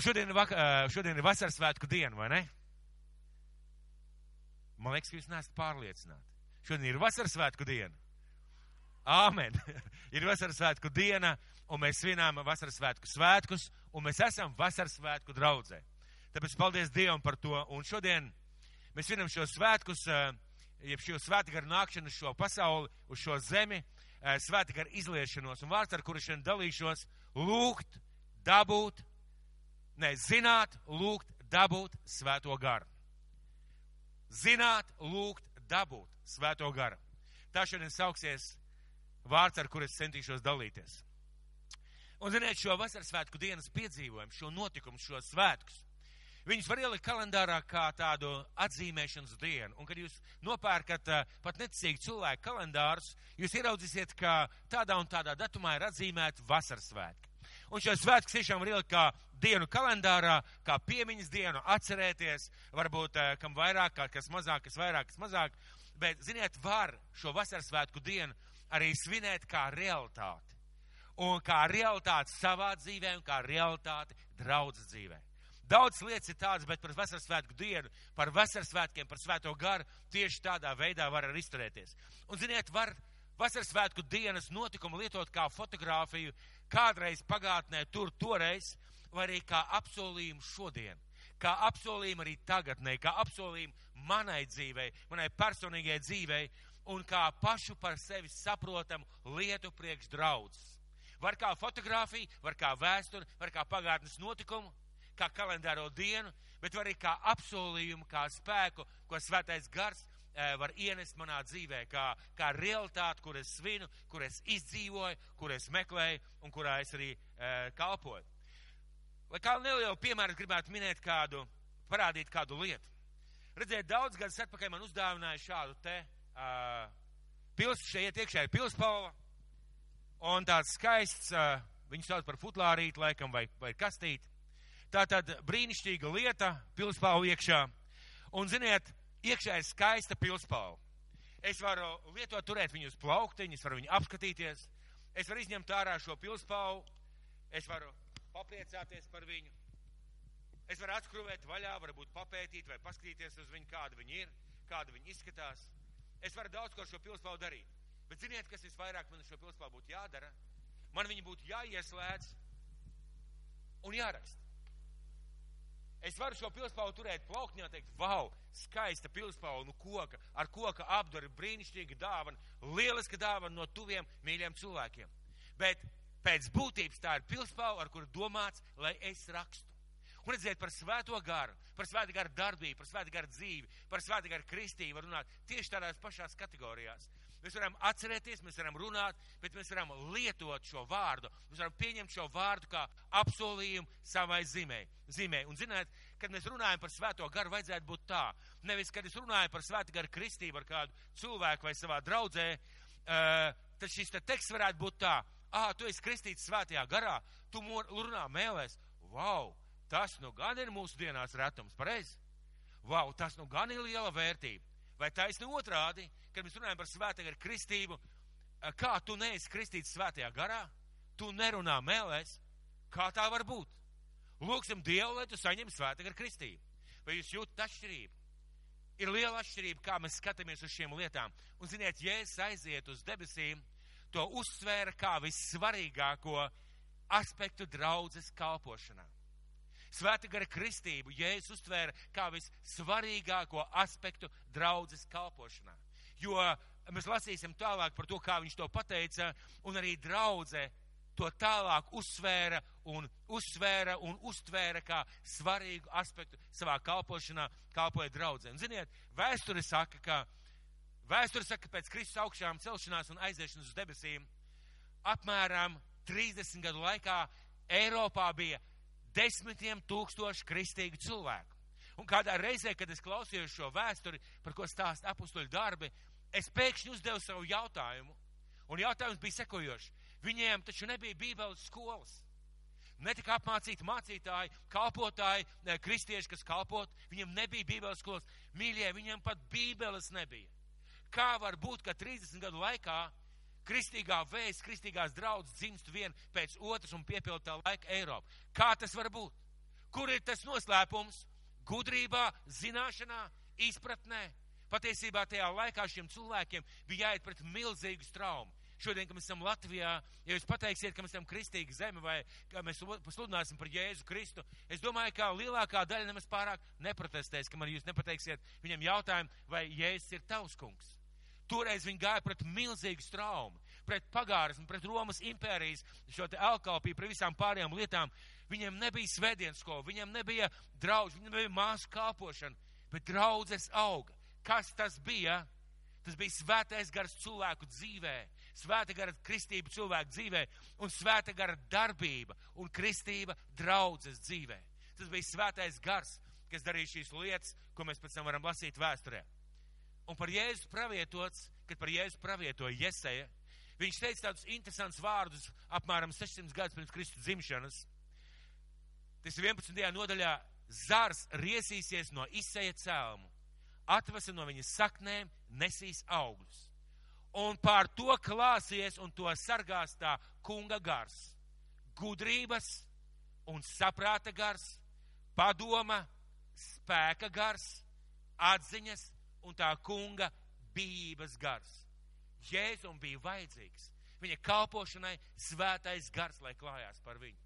Un šodien, ir vak- ā, šodien ir vasaras svētku diena, vai ne? Man liekas, ka jūs neesat pārliecināti. Šodien ir vasaras svētku diena. Āmen! ir vasaras svētku diena, un mēs svinām vasaras svētku svētkus, un mēs esam vasaras svētku draudzē. Tāpēc paldies Dievam par to. Un šodien mēs svinam šos svētkus, ā, jeb šo svētku garu nākšanu uz šo pasauli, uz šo zemi, ā, svētku garu izliešanos. Un vārds, ar kuru šodien dalīšos, lūgt, dabūt, ne, zināt, lūgt, dabūt svēto garu. Zināt, lūgt, dabūt svēto garu. Tā šodien sauksies vārds, ar kur es centīšos dalīties. Un, ziniet, šo vasaras svētku dienas piedzīvojumu, šo notikumu, šo svētkus, viņus var ielikt kalendārā kā tādu atzīmēšanas dienu. Un, kad jūs nopērkat uh, pat neticīgi cilvēku kalendārus, jūs ieraudzīsiet, ka tādā un tādā datumā ir atzīmēta vasaras svētki. Un šo svētku tiešām var ielikt kā dienu kalendārā, kā piemiņas dienu, atcerēties, varbūt eh, kam vairāk, kas mazāk, kas vairāk, kas mazāk. Bet, ziniet, var šo vasaras svētku dienu arī svinēt kā realitāti. Un kā realitāti savā dzīvē un kā realitāti draudzes dzīvē. Daudz lietas ir tādas, bet par vasaras svētku dienu, par vasaras svētkiem, par svēto garu tieši tādā veidā var arī izturēties. Un, ziniet, var vasaras svētku dienas notikumu lietot kā fotografiju, kādreiz pagātnē, tur toreiz, vai arī kā apsolījumu šodien, kā apsolījumu arī tagadnē, kā apsolījumu manai dzīvei, manai personīgai dzīvei, un kā pašu par sevi saprotamu lietu priekš draudzes. Var kā fotografija, var kā vēsture, var kā pagātnes notikumu, kā kalendāro dienu, bet arī kā apsolījumu, kā spēku, ko svētais gars eh, var ienest manā dzīvē, kā, kā realitāti, kur es svinu, kur es izdzīvoju, kur es meklēju un kurā es arī e, kalpoju. Lai kā nelielu piemēru gribētu minēt kādu, parādīt kādu lietu. Redzēt, daudz gadus atpakaļ man uzdāvināja šādu te uh, pils, šeit iekšā ir pilspalva, un tāds skaists, uh, viņu sauc par futlārīti, laikam, vai, vai kastīt. Tā tad brīnišķīga lieta, pilspalva iekšā, un, ziniet, iekšā ir skaista pilspalva. Es varu lietot, turēt viņu uz plauktiņas, varu viņu apskatīties, es varu izņemt ārā šo pilspalvu, es varu papriecāties par viņu. Es varu atskrūvēt vaļā, varbūt papētīt vai paskatīties uz viņu, kāda viņa ir, kāda viņa izskatās. Es varu daudz ko ar šo pilspālu darīt. Bet ziniet, kas visvairāk man ar šo pilspālu būtu jādara? Man viņa būtu jāieslēdz un jāraksta. Es varu šo pilspālu turēt plaukņā, teikt, wow, skaista pilspālu, nu koka, ar koka apdori, brīnišķīga dāvana, lieliska dāvana no tuviem mīļiem cilvēkiem. Bet pēc būtības tā ir pilspāla, ar kuru domāts, lai es rakstu. Un redziet par svēto garu, par svēto garu darbību, par svēto garu dzīvi, par svēto garu kristību var runāt tieši tādās pašās kategorijās. Mēs varam atcerēties, mēs varam runāt, bet mēs varam lietot šo vārdu. Mēs varam pieņemt šo vārdu kā apsolījumu savai zīmē. zīmē. Un zināt, kad mēs runājam par svēto garu, vajadzētu būt tā. Nevis, kad es runāju par svēto garu kristību ar kādu cilvēku vai savā draudzē, uh, tad šis te teksts varētu būt tā. Ah, tu esi kristīts svētajā garā, tu runā mēlēs. Wow, tas nu gan ir mūsu dienās retums, pareizi? Wow, tas nu gan ir liela vērtība. Vai taisni otrādi, kad mēs runājam par svētajā garu kristību, kā tu neesi kristīts svētajā garā, tu nerunā mēlēs, kā tā var būt? Lūksim Dievu, lai tu saņem svētajā garu kristību. Vai jūs jūtat atšķirību? Ir liela atšķirība, kā mēs skatāmies uz šīm lietām. Un, ziniet, ja es aizietu uz debesīm, to uzsvēra kā vissvarīgāko aspektu draudzes kalpošanā. Svēta gara kristību Jēzus uztvēra kā vissvarīgāko aspektu draudzes kalpošanā. Jo mēs lasīsim tālāk par to, kā viņš to pateica, un arī draudze to tālāk uzsvēra un uzsvēra un uztvēra kā svarīgu aspektu savā kalpošanā, kalpoja draudzē. Un ziniet, vēsture saka, ka Vēsture saka, ka pēc Kristus augšām celšanās un aiziešanas uz debesīm apmēram 30 gadu laikā Eiropā bija desmitiem tūkstoši kristīgu cilvēku. Un kādā reizē, kad es klausījos šo vēsturi, par ko stāst apustuļu darbi, es pēkšņi uzdevu savu jautājumu. Un jautājums bija sekojošs. Viņiem taču nebija bībeles skolas. Netika apmācīti mācītāji, kalpotāji, kristieši, kas kalpot. Viņiem nebija bībeles skolas. Mīļie, viņiem pat bībeles nebija. Kā var būt, ka 30 gadu laikā kristīgā vēsts, kristīgās draudzes dzimst vien pēc otras un piepildītā laika Eiropa? Kā tas var būt? Kur ir tas noslēpums? Gudrībā, zināšanā, izpratnē. Patiesībā tajā laikā šiem cilvēkiem bija jāiet pret milzīgu traumu. Šodien, kad mēs esam Latvijā, ja jūs pateiksiet, ka mēs esam kristīga zeme vai ka mēs sludināsim par Jēzu Kristu, es domāju, ka lielākā daļa nemaz pārāk neprotestēs, kamēr jūs nepateiksiet viņam jautājumu, vai Jēzus ir tavs kungs. Toreiz viņi gāja pret milzīgu traumu, pret pagārismu, pret Romas impērijas, šo te alkalpiju, pret visām pārējām lietām. Viņiem nebija svētdienas skola, viņiem nebija draudz, viņiem nebija māsu kalpošana, bet draudzes auga. Kas tas bija? Tas bija svētais gars cilvēku dzīvē, svēta gara kristība cilvēku dzīvē un svēta gara darbība un kristība draudzes dzīvē. Tas bija svētais gars, kas darīja šīs lietas, ko mēs pēc tam varam lasīt vēsturē. Un par Jēzu pravietots, kad par Jēzu pravietoja Jeseja, viņš teica tādus interesantus vārdus apmēram 600 gadus pirms Kristus dzimšanas. Tas ir 11. nodaļā. Zars riesīsies no izseja cēlumu, atvesa no viņa saknēm, nesīs augļus. Un pār to klāsies un to sargās tā kunga gars, gudrības un saprāta gars, padoma, spēka gars, atziņas un tā kunga bības gars. Jēzum bija vajadzīgs viņa kalpošanai svētais gars, lai klājās par viņu.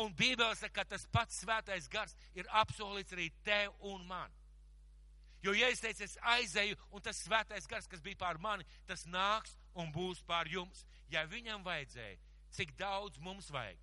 Un Bībelē saka, ka tas pats svētais gars ir apsolīts arī tev un man. Jo, ja es teicu, es aizēju, un tas svētais gars, kas bija pār mani, tas nāks un būs pār jums. Ja viņam vajadzēja, cik daudz mums vajag.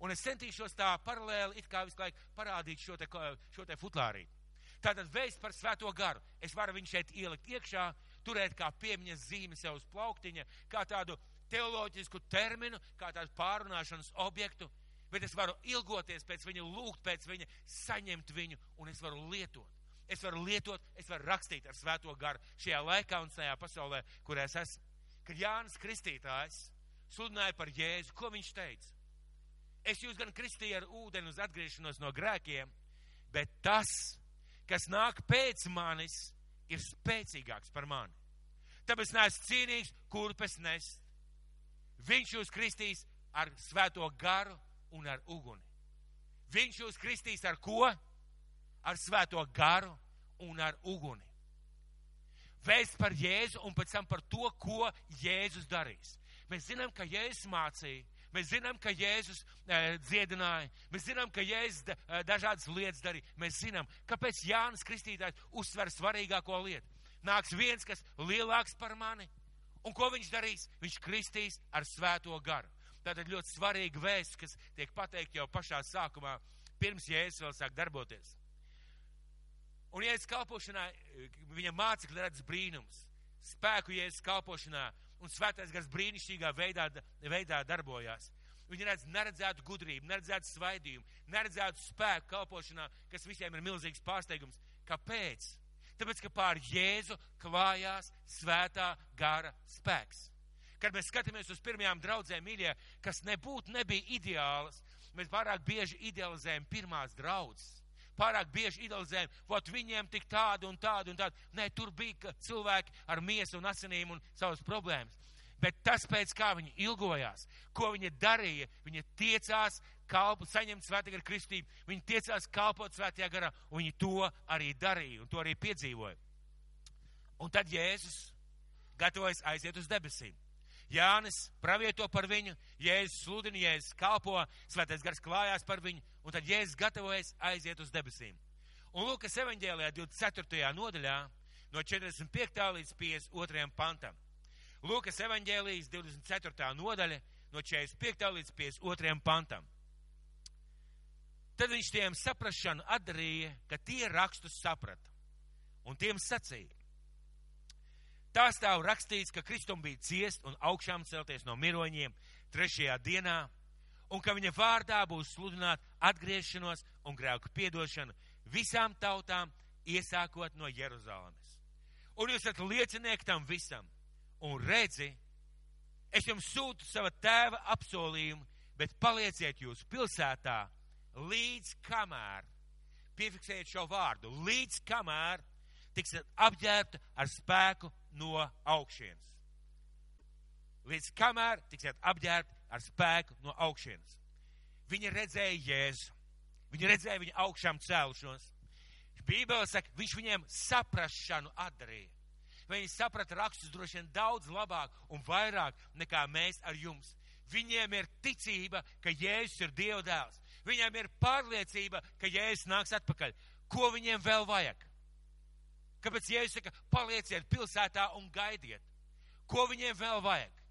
Un es centīšos tā paralēli, it kā visu laiku parādīt šo te, šo te futlārīti. Tātad vēsts par svēto garu. Es varu viņu šeit ielikt iekšā, turēt kā piemiņas zīmi sev uz plauktiņa, kā tādu teoloģisku terminu, kā tādu pārunāšanas objektu, bet es varu ilgoties pēc viņa, lūgt pēc viņa, saņemt viņu, un es varu lietot. Es varu lietot, es varu rakstīt ar svēto garu šajā laikā un šajā pasaulē, kur es esmu. Kad Jānis Kristītājs sludināja par Jēzu, ko viņš teica? Es jūs gan kristīju ar ūdeni uz atgriešanos no grēkiem, bet tas, kas nāk pēc manis, ir spēcīgāks par mani. Tāpēc neesmu cienīgs, kurpes nest. Viņš jūs kristīs ar svēto garu un ar uguni. Viņš jūs kristīs ar ko? Ar svēto garu un ar uguni. Vēst par Jēzu un pēc tam par to, ko Jēzus darīs. Mēs zinām, ka Jēzus mācīja, Mēs zinām, ka Jēzus e, dziedināja, mēs zinām, ka Jēzus da, e, dažādas lietas darīja. Mēs zinām, kāpēc Jānis Kristītājs uzsver svarīgāko lietu. Nāks viens, kas lielāks par mani, un ko viņš darīs? Viņš kristīs ar svēto garu. Tātad ļoti svarīga vēsts, kas tiek pateikt jau pašā sākumā, pirms Jēzus vēl sāk darboties. Un Jēzus kalpošanā viņa mācekļi redz brīnums, spēku Jēzus kalpošanā un svētais gars brīnišķīgā veidā, veidā darbojās. Viņi redz neredzētu gudrību, neredzētu svaidījumu, neredzētu spēku kalpošanā, kas visiem ir milzīgs pārsteigums. Kāpēc? Tāpēc, ka pār Jēzu klājās svētā gara spēks. Kad mēs skatāmies uz pirmajām draudzēm, mīļie, kas nebūtu nebija ideālas, mēs pārāk bieži idealizējam pirmās draudzes pārāk bieži idealizējam, vot viņiem tik tādu un tādu un tādu. Nē, tur bija cilvēki ar miesu un asinīm un savas problēmas. Bet tas, pēc kā viņi ilgojās, ko viņi darīja, viņi tiecās kalpu, saņemt svētīgu kristību, viņi tiecās kalpot svētajā garā, un viņi to arī darīja, un to arī piedzīvoja. Un tad Jēzus gatavojas aiziet uz debesīm. Jānis pravieto par viņu, Jēzus sludina, Jēzus kalpo, svētais gars klājās par viņu, un tad Jēzus gatavojas aiziet uz debesīm. Un Lūkas evaņģēlijā 24. nodaļā no 45. līdz 52. pantam. Lūkas evaņģēlijas 24. nodaļa no 45. līdz 52. pantam. Tad viņš tiem saprašanu atdarīja, ka tie rakstus saprata. Un tiem sacīja, Tā stāv rakstīts, ka Kristum bija ciest un augšām celties no miroņiem trešajā dienā, un ka viņa vārdā būs sludināt atgriešanos un grēku piedošanu visām tautām, iesākot no Jeruzalemes. Un jūs esat liecinieki tam visam, un redzi, es jums sūtu sava tēva apsolījumu, bet palieciet jūs pilsētā līdz kamēr, piefiksējiet šo vārdu, līdz kamēr tiksiet apģērbta ar spēku no augšienes. Līdz kamēr tiksiet apģērbti ar spēku no augšienes. Viņi redzēja Jēzu. Viņi redzēja viņu augšām cēlušos. Bībele saka, viņš viņiem saprašanu atdarīja. Viņi saprata rakstus droši vien daudz labāk un vairāk nekā mēs ar jums. Viņiem ir ticība, ka Jēzus ir Dieva dēls. Viņiem ir pārliecība, ka Jēzus nāks atpakaļ. Ko viņiem vēl vajag? Kāpēc Jēzus saka, palieciet pilsētā un gaidiet? Ko viņiem vēl vajag?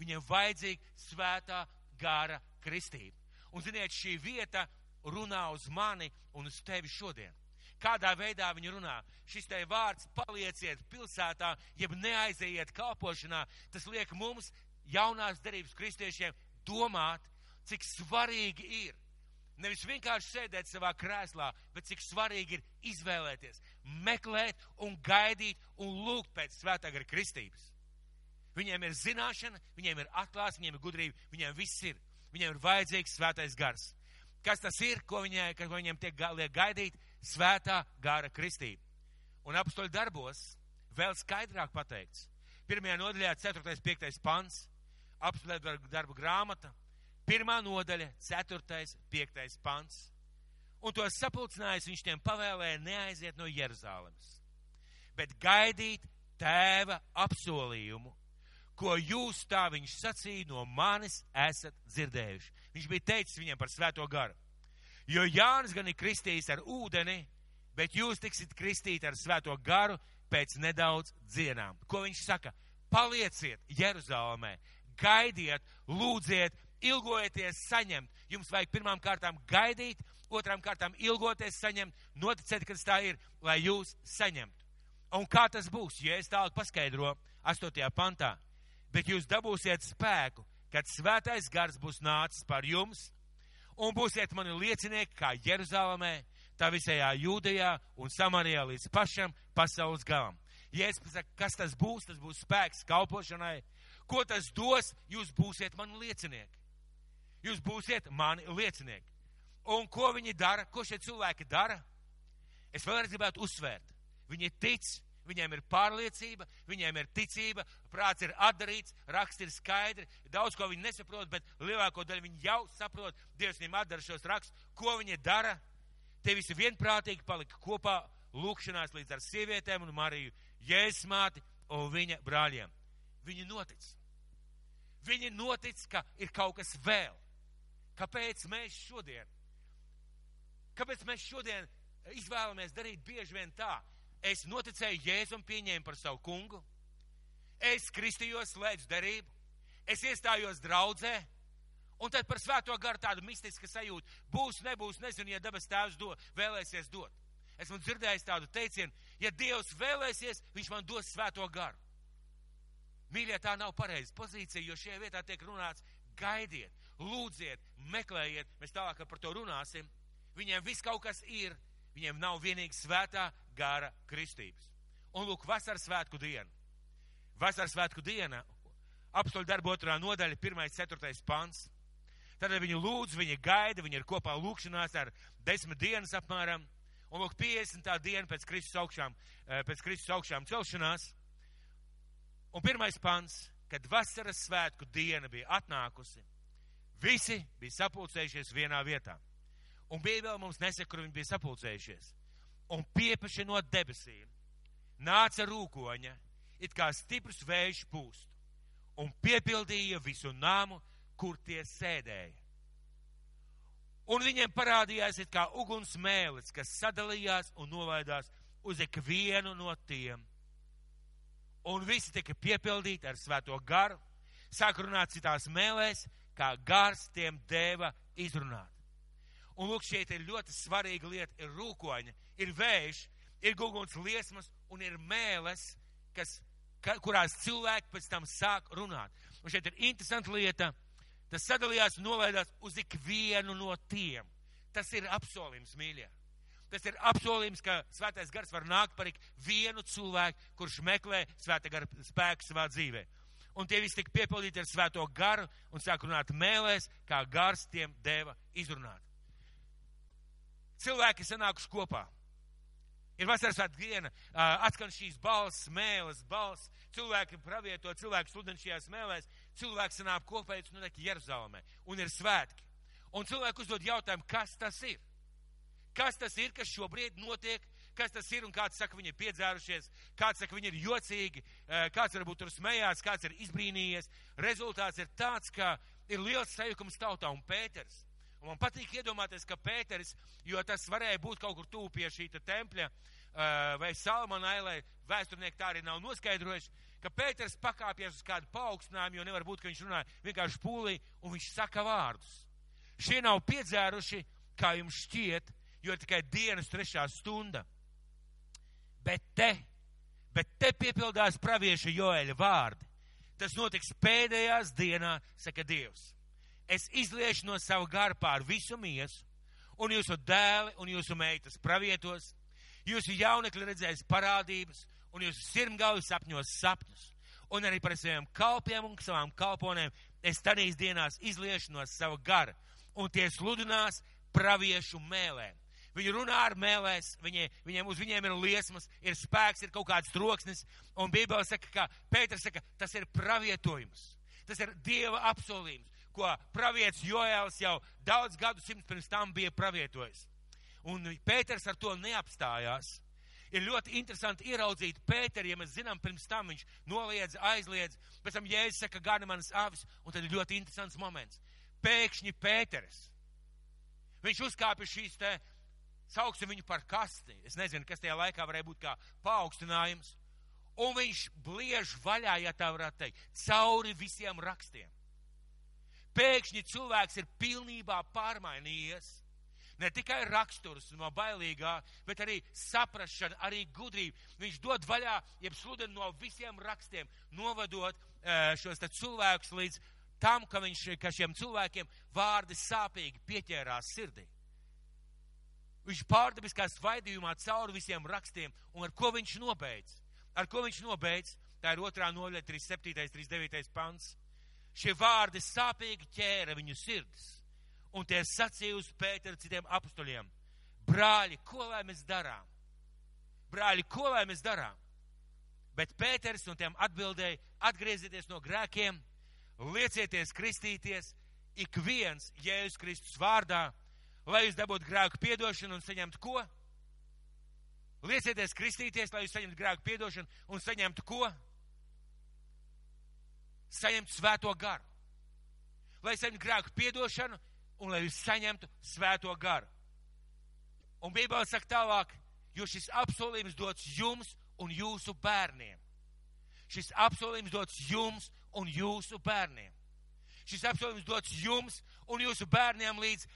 Viņiem vajadzīga svētā gara kristība. Un, ziniet, šī vieta runā uz mani un uz tevi šodien. Kādā veidā viņi runā? Šis te vārds palieciet pilsētā, jeb neaiziet kalpošanā, tas liek mums, jaunās derības kristiešiem, domāt, cik svarīgi ir nevis vienkārši sēdēt savā krēslā, bet cik svarīgi ir izvēlēties, meklēt un gaidīt un lūgt pēc svētā gara kristības. Viņiem ir zināšana, viņiem ir atklāsme, viņiem ir gudrība, viņiem viss ir. Viņiem ir vajadzīgs svētais gars. Kas tas ir, ko, viņai, ko viņiem tiek gaidīt? Svētā gara kristība. Un apstoļu darbos vēl skaidrāk pateikts. Pirmajā nodaļā, 4. 5. pants, apstoļu darbu grāmata, pirmā nodaļa, 4. 5. pants. Un to sapulcinājis viņš tiem pavēlēja neaiziet no Jeruzālemes, bet gaidīt tēva apsolījumu, ko jūs tā viņš sacīja no manis esat dzirdējuši. Viņš bija teicis viņiem par svēto garu. Jo Jānis gan ir kristījis ar ūdeni, bet jūs tiksit kristīti ar svēto garu pēc nedaudz dienām. Ko viņš saka? Palieciet Jeruzalemē, gaidiet, lūdziet, ilgojieties saņemt. Jums vajag pirmām kārtām gaidīt, otrām kārtām ilgoties saņemt, noticēt, ka tas tā ir, lai jūs saņemtu. Un kā tas būs, ja es tālāk paskaidro 8. pantā, bet jūs dabūsiet spēku, kad svētais gars būs nācis par jums, un būsiet mani liecinieki kā Jeruzalemē, tā visajā Jūdejā un Samarijā līdz pašam pasaules galam. Ja es pasaku, kas tas būs, tas būs spēks kalpošanai, ko tas dos, jūs būsiet mani liecinieki. Jūs būsiet mani liecinieki. Un ko viņi dara, ko šie cilvēki dara? Es vēlreiz gribētu uzsvērt. Viņi tic, viņiem ir pārliecība, viņiem ir ticība, prāts ir atdarīts, raksts ir skaidri, daudz ko viņi nesaprot, bet lielāko daļu viņi jau saprot. Dievs viņiem atdara šos rakstus. Ko viņi dara? Te visi vienprātīgi palika kopā lūkšanās līdz ar sievietēm un Mariju, Jēzus māti un viņa brāļiem. Viņi notic. Viņi notic, ka ir kaut kas vēl. Kāpēc mēs šodien? Kāpēc mēs šodien izvēlamies darīt bieži vien tā? Es noticēju Jēzum, pieņēmu par savu kungu, es kristījos, slēdzu derību, es iestājos draudzē, un tad par svēto garu tādu mistisku sajūtu būs, nebūs, nezinu, ja dabas tēvs do, vēlēsies dot. Esmu dzirdējis tādu teicienu, ja Dievs vēlēsies, viņš man dos svēto garu. Mīļie, tā nav pareiza pozīcija, jo šajā vietā tiek runāts, gaidiet, lūdziet, meklējiet, mēs tālāk par to runāsim. Viņiem viss kaut kas ir, viņiem nav vienīgi svētā gara kristības. Un lūk, vasaras svētku diena. Vasaras svētku diena, apstoļu darbu otrā nodaļa, pirmais, ceturtais pants. Tad viņi lūdz, viņi gaida, viņi ir kopā lūkšanās ar desmit dienas apmēram. Un lūk, 50. diena pēc Kristus augšām, eh, pēc Kristus augšām celšanās. Un pirmais pants, kad vasaras svētku diena bija atnākusi, visi bija sapulcējušies vienā vietā. Un Bībele mums nesaka, kur viņi bija sapulcējušies. Un piepaši no debesīm nāca rūkoņa, it kā stiprs vējš pūst, un piepildīja visu nāmu, kur tie sēdēja. Un viņiem parādījās it kā uguns mēlis, kas sadalījās un nolaidās uz ikvienu no tiem. Un visi tika piepildīti ar svēto garu, sāk runāt citās mēlēs, kā gars tiem deva izrunāt. Un lūk, šeit ir ļoti svarīga lieta, ir rūkoņa, ir vējš, ir guguns liesmas un ir mēles, kas, ka, kurās cilvēki pēc tam sāk runāt. Un šeit ir interesanta lieta, tas sadalījās un nolaidās uz ikvienu no tiem. Tas ir apsolījums, mīļie. Tas ir apsolījums, ka svētais gars var nākt par vienu cilvēku, kurš meklē svētā gara spēku savā dzīvē. Un tie visi tika piepildīti ar svēto garu un sāk runāt mēlēs, kā gars tiem deva izrunāt cilvēki sanākuši kopā. Ir vasaras diena, atskan šīs balss, mēles, balss, cilvēki pravieto, cilvēki sludina šajās mēlēs, cilvēki sanāk kopā, nu, nekā Jeruzalemē, un ir svētki. Un cilvēki uzdod jautājumu, kas tas ir? Kas tas ir, kas šobrīd notiek? Kas tas ir un kāds saka, viņi ir piedzērušies, kāds saka, viņi ir jocīgi, eh, kāds varbūt tur smējās, kāds ir izbrīnījies. Rezultāts ir tāds, ka ir liels sajukums tautā un Pēters. Un man patīk iedomāties, ka Pēteris, jo tas varēja būt kaut kur tūp pie šī tempļa eh, vai Salmana ailē, vēsturnieki tā arī nav noskaidrojuši, ka Pēters pakāpjas uz kādu paaugstinājumu, jo nevar būt, ka viņš runāja vienkārši pūlī un viņš saka vārdus. Šie nav piedzēruši, kā jums šķiet, jo tikai dienas trešā stunda. Bet te, bet te piepildās pravieša Joēļa vārdi. Tas notiks pēdējās dienā, saka Dievs. Es izliešu no savu garu pār visu miesu, un jūsu dēli un jūsu meitas pravietos, jūsu jaunekļi redzēs parādības, un jūsu sirmgalvi sapņos sapņus. Un arī par saviem kalpiem un savām kalponēm es tanīs dienās izliešu no sava gara, un tie sludinās praviešu mēlēm. Viņi runā ar mēlēs, viņi, viņiem, uz viņiem ir liesmas, ir spēks, ir kaut kāds troksnis, un Bībele saka, ka Pēters saka, tas ir pravietojums. Tas ir Dieva apsolījums, ko pravietis Joēls jau daudz gadu simts pirms tam bija pravietojis. Un Pēters ar to neapstājās. Ir ļoti interesanti ieraudzīt Pēteru, ja mēs zinām, pirms tam viņš noliedz, aizliedz, pēc tam Jēzus saka, gana manas avis, un tad ir ļoti interesants moments. Pēkšņi Pēteris. Viņš uzkāpa šīs te sauksim viņu par kasti. Es nezinu, kas tajā laikā varēja būt kā paaugstinājums. Un viņš bliež vaļā, ja tā varētu teikt, cauri visiem rakstiem. Pēkšņi cilvēks ir pilnībā pārmainījies. Ne tikai raksturs no bailīgā, bet arī saprašana, arī gudrība. Viņš dod vaļā, jeb sludina no visiem rakstiem, novadot eh, šos cilvēkus līdz tam, ka, viņš, ka šiem cilvēkiem vārdi sāpīgi pieķērās sirdī. Viņš pārdabiskā svaidījumā cauri visiem rakstiem, un ar ko viņš nobeidz? Ar ko viņš nobeidz? Tā ir otrā noļa, 37. 39. pants. Šie vārdi sāpīgi ķēra viņu sirdis, un tie sacīja uz Pēteru citiem apstuļiem. Brāļi, ko lai mēs darām? Brāļi, ko lai mēs darām? Bet Pēters un tiem atbildēja, atgriezieties no grēkiem, liecieties kristīties, ik viens Jēzus Kristus vārdā, lai jūs dabūtu grēku piedošanu un saņemtu ko? Liecieties kristīties, lai jūs saņemtu grēku piedošanu un saņemtu ko? Saņemtu svēto garu. Lai saņemtu grēku piedošanu un lai jūs saņemtu svēto garu. Un Bībele saka tālāk, jo šis apsolījums dots jums un jūsu bērniem. Šis apsolījums dots jums un jūsu bērniem. Šis apsolījums dots jums un jūsu bērniem līdz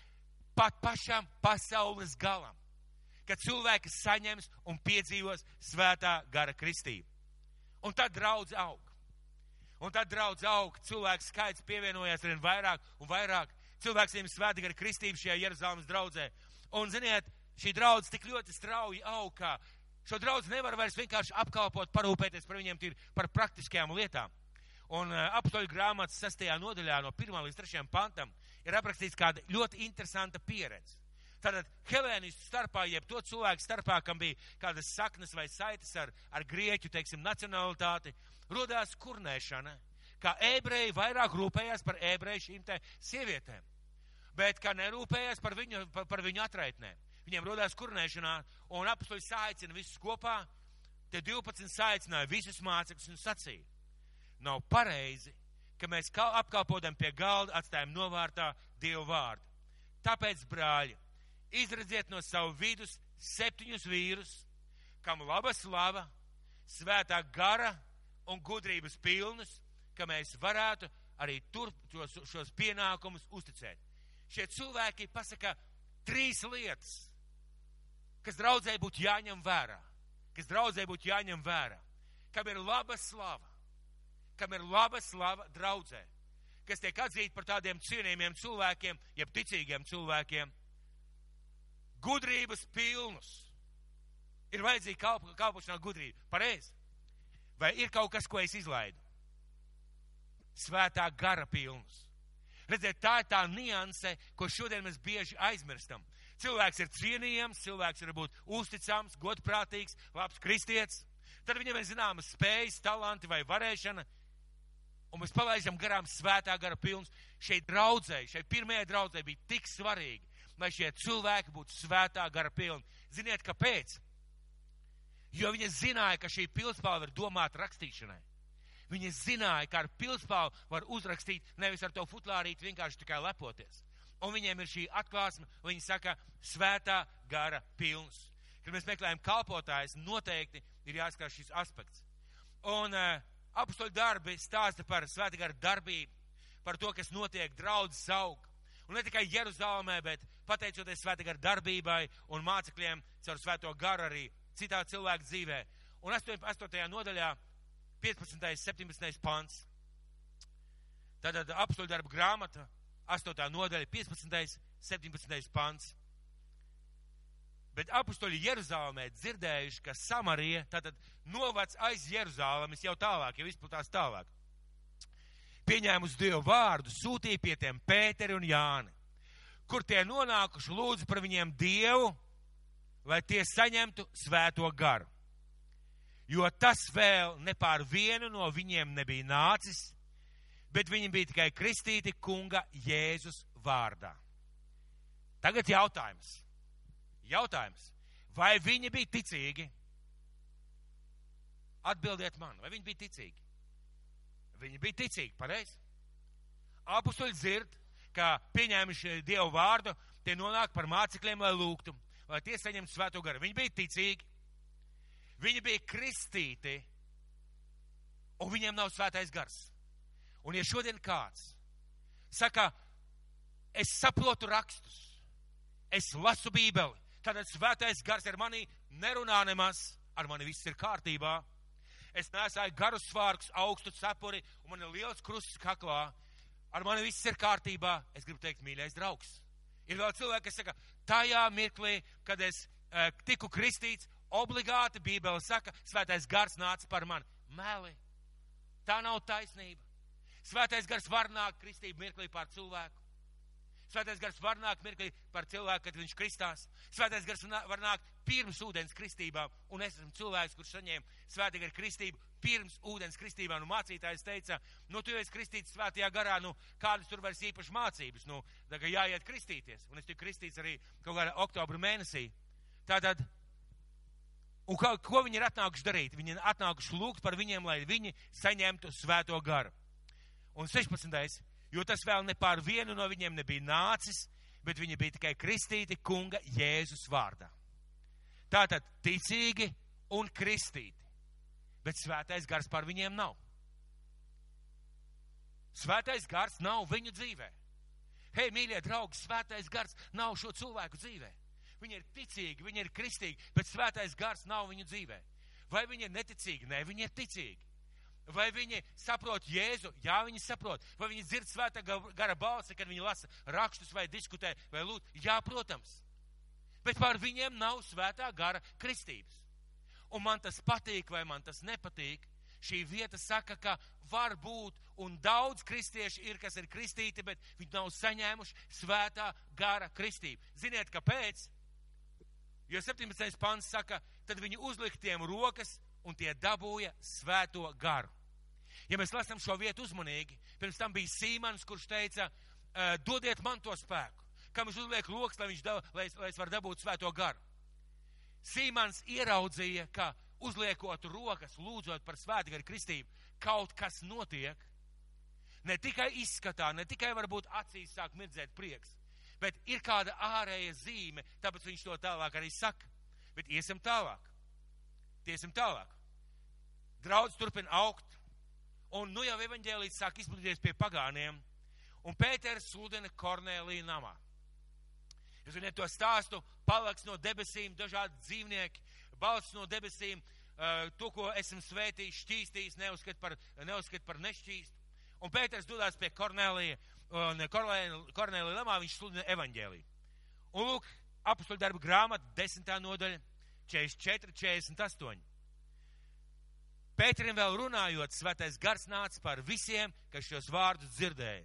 pat pašam pasaules galam, kad cilvēki saņems un piedzīvos svētā gara kristību. Un tad draudz aug. Un tad draudz aug, cilvēku skaits pievienojās arvien vairāk un vairāk. Cilvēks saņem svētā gara kristību šajā Jeruzalemes draudzē. Un, ziniet, šī draudz tik ļoti strauji aug, ka šo draudz nevar vairs vienkārši apkalpot, parūpēties par viņiem par praktiskajām lietām. Un uh, apstoļu grāmatas sastajā nodaļā no 1 līdz 3 pantam ir aprakstīts kāda ļoti interesanta pieredze. Tātad helēnistu starpā, jeb to cilvēku starpā, kam bija kādas saknes vai saites ar, ar grieķu, teiksim, nacionalitāti, rodās kurnēšana, kā ebreji vairāk rūpējās par ebreju šīm te sievietēm, bet kā nerūpējās par viņu, par, par viņu atraitnēm. Viņiem rodās kurnēšanā, un apstoļi saicina visus kopā, te 12 saicināja visus mācekļus un sacīja. Nav pareizi, ka mēs apkalpotam pie galda, atstājam novārtā Dievu vārdu. Tāpēc, brāļi, izredziet no savu vidus septiņus vīrus, kam laba slava, svētā gara un gudrības pilnus, ka mēs varētu arī tur šos, šos pienākumus uzticēt. Šie cilvēki pasaka trīs lietas, kas draudzēji būtu jāņem vērā, kas draudzēji būtu jāņem vērā, kam ir laba slava, kam ir laba slava draudzē, kas tiek atzīti par tādiem cienījumiem cilvēkiem, jeb ticīgiem cilvēkiem, gudrības pilnus. Ir vajadzīga kalp, kalpošanā gudrība. Pareizi. Vai ir kaut kas, ko es izlaidu? Svētā gara pilnus. Redziet, tā ir tā nianse, ko šodien mēs bieži aizmirstam. Cilvēks ir cienījams, cilvēks ir būt uzticams, godprātīgs, labs kristietis. Tad viņam ir zināmas spējas, talanti vai varēšana, un mēs palaidām garām svētā gara pilns. Šeit draudzēji, šeit pirmajai draudzēji bija tik svarīgi, lai šie cilvēki būtu svētā gara pilni. Ziniet, kāpēc? Jo viņi zināja, ka šī pilspāva ir domāta rakstīšanai. Viņi zināja, ka ar pilspāvu var uzrakstīt nevis ar to futlārīt, vienkārši tikai lepoties. Un viņiem ir šī atklāsme, viņi saka, svētā gara pilns. Kad mēs meklējam kalpotājus, noteikti ir jāskatās šis aspekts. Un uh, apstoļu darbi stāsta par svētā gara darbību, par to, kas notiek draudzes aug. Un ne tikai Jeruzalemē, bet pateicoties svētā gara darbībai un mācekļiem caur svēto garu arī citā cilvēka dzīvē. Un 8. 8. nodaļā 15. 17. pants. Tātad apstoļu darba grāmata 8. nodaļa 15. 17. pants. Bet apstoļi Jeruzalemē dzirdējuši, ka Samarija, tātad novads aiz Jeruzalemes jau tālāk, jau izplatās tālāk. Pieņēmus Dievu vārdu, sūtīja pie tiem Pēteri un Jāni, kur tie nonākuši lūdzu par viņiem Dievu, lai tie saņemtu svēto garu. Jo tas vēl ne pār vienu no viņiem nebija nācis, bet viņi bija tikai kristīti kunga Jēzus vārdā. Tagad jautājums. Jautājums. Vai viņi bija ticīgi? Atbildiet man, vai viņi bija ticīgi? Viņi bija ticīgi, pareizi. Apustuļi dzird, ka pieņēmuši Dievu vārdu, tie nonāk par mācekļiem, lai lūgtu, lai tie saņemtu svēto garu. Viņi bija ticīgi, viņi bija kristīti, un viņiem nav svētais gars. Un ja šodien kāds saka, es saprotu rakstus, es lasu bībeli, tad svētais gars ar mani nerunā nemaz, ar mani viss ir kārtībā es nesāju garus svārkus, augstu cepuri, un man ir liels krusts kaklā. Ar mani viss ir kārtībā. Es gribu teikt, mīļais draugs. Ir vēl cilvēki, kas saka, tajā mirklī, kad es e, tiku kristīts, obligāti Bībele saka, svētais gars nāca par mani. Meli. Tā nav taisnība. Svētais gars var nākt kristību mirklī pār cilvēku. Svētais gars var nākt mirklī par cilvēku, kad viņš kristās. Svētais gars var nākt pirms ūdens kristībām, un es esmu cilvēks, kurš saņēma svētā gara kristību pirms ūdens kristībām. Nu, mācītājs teica, nu, tu esi kristīts svētajā garā, nu, kādas tur vairs īpaši mācības, nu, kā jāiet kristīties. Un es tiku kristīts arī kaut kādā oktobra mēnesī. Tātad, un kā, ko viņi ir atnākuši darīt? Viņi ir atnākuši lūgt par viņiem, lai viņi saņemtu svēto garu. Un 16 jo tas vēl ne pār vienu no viņiem nebija nācis, bet viņi bija tikai kristīti kunga Jēzus vārdā. Tātad ticīgi un kristīti, bet svētais gars pār viņiem nav. Svētais gars nav viņu dzīvē. Hei, mīļie draugi, svētais gars nav šo cilvēku dzīvē. Viņi ir ticīgi, viņi ir kristīgi, bet svētais gars nav viņu dzīvē. Vai viņi ir neticīgi? Nē, viņi ir ticīgi. Vai viņi saprot Jēzu? Jā, viņi saprot. Vai viņi dzird svētā gara balsi, kad viņi lasa rakstus vai diskutē vai lūdz? Jā, protams. Bet pār viņiem nav svētā gara kristības. Un man tas patīk vai man tas nepatīk. Šī vieta saka, ka var būt, un daudz kristieši ir, kas ir kristīti, bet viņi nav saņēmuši svētā gara kristību. Ziniet, kāpēc? Jo 17. pants saka, tad viņi uzliktiem rokas un tie dabūja svēto garu. Ja mēs lasām šo vietu uzmanīgi, pirms tam bija Sīmans, kurš teica, dodiet man to spēku, kam viņš uzliek loks, lai, da, lai, lai es varu dabūt svēto garu. Sīmans ieraudzīja, ka uzliekot rokas, lūdzot par svētku garu kristību, kaut kas notiek. Ne tikai izskatā, ne tikai varbūt acīs sāk mirdzēt prieks, bet ir kāda ārēja zīme, tāpēc viņš to tālāk arī saka. Bet iesim tālāk. Tiesim tālāk. Draudz turpina augt, un nu jau evaņģēlīts sāk izplatīties pie pagāniem, un Pēters sludina Kornēlija namā. Jūs zināt to stāstu, palaks no debesīm, dažādi dzīvnieki, balsts no debesīm, uh, to, ko esam svētījis, šķīstījis, neuzskat par, neuzskat par nešķīstu. Un Pēters dodās pie Kornēlija, un Kornēlija namā viņš sludina evaņģēliju. Un lūk, apustuļu darba grāmata, desmitā nodaļa, 44, 48. Pēterim vēl runājot, svētais gars nāca par visiem, kas šos vārdus dzirdēja.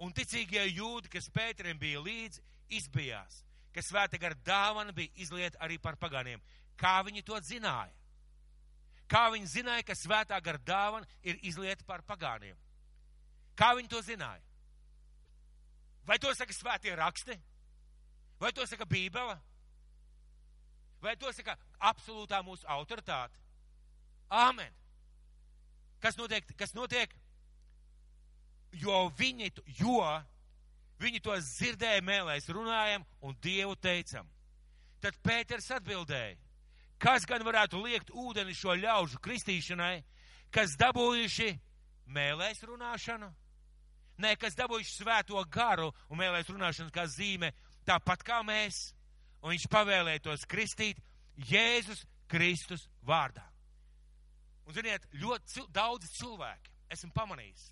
Un ticīgie jūdi, kas Pēterim bija līdzi, izbijās, ka svēta gara dāvana bija izlieta arī par paganiem. Kā viņi to zināja? Kā viņi zināja, ka svētā gara dāvana ir izlieta par pagāniem? Kā viņi to zināja? Vai to saka svētie raksti? Vai to saka Bībele? Vai to saka absolūtā mūsu autoritāte? Āmen! Kas notiek? Kas notiek? Jo viņi, jo viņi to dzirdēja mēlēs, runājam un Dievu teicam. Tad Pēters atbildēja, kas gan varētu liekt ūdeni šo ļaužu kristīšanai, kas dabūjuši mēlēs runāšanu? Nē, kas dabūjuši svēto garu un mēlēs runāšanu kā zīme, tāpat kā mēs. Un viņš pavēlēja tos kristīt Jēzus Kristus vārdā. Un, ziniet, ļoti daudz cilvēki, esmu pamanījis,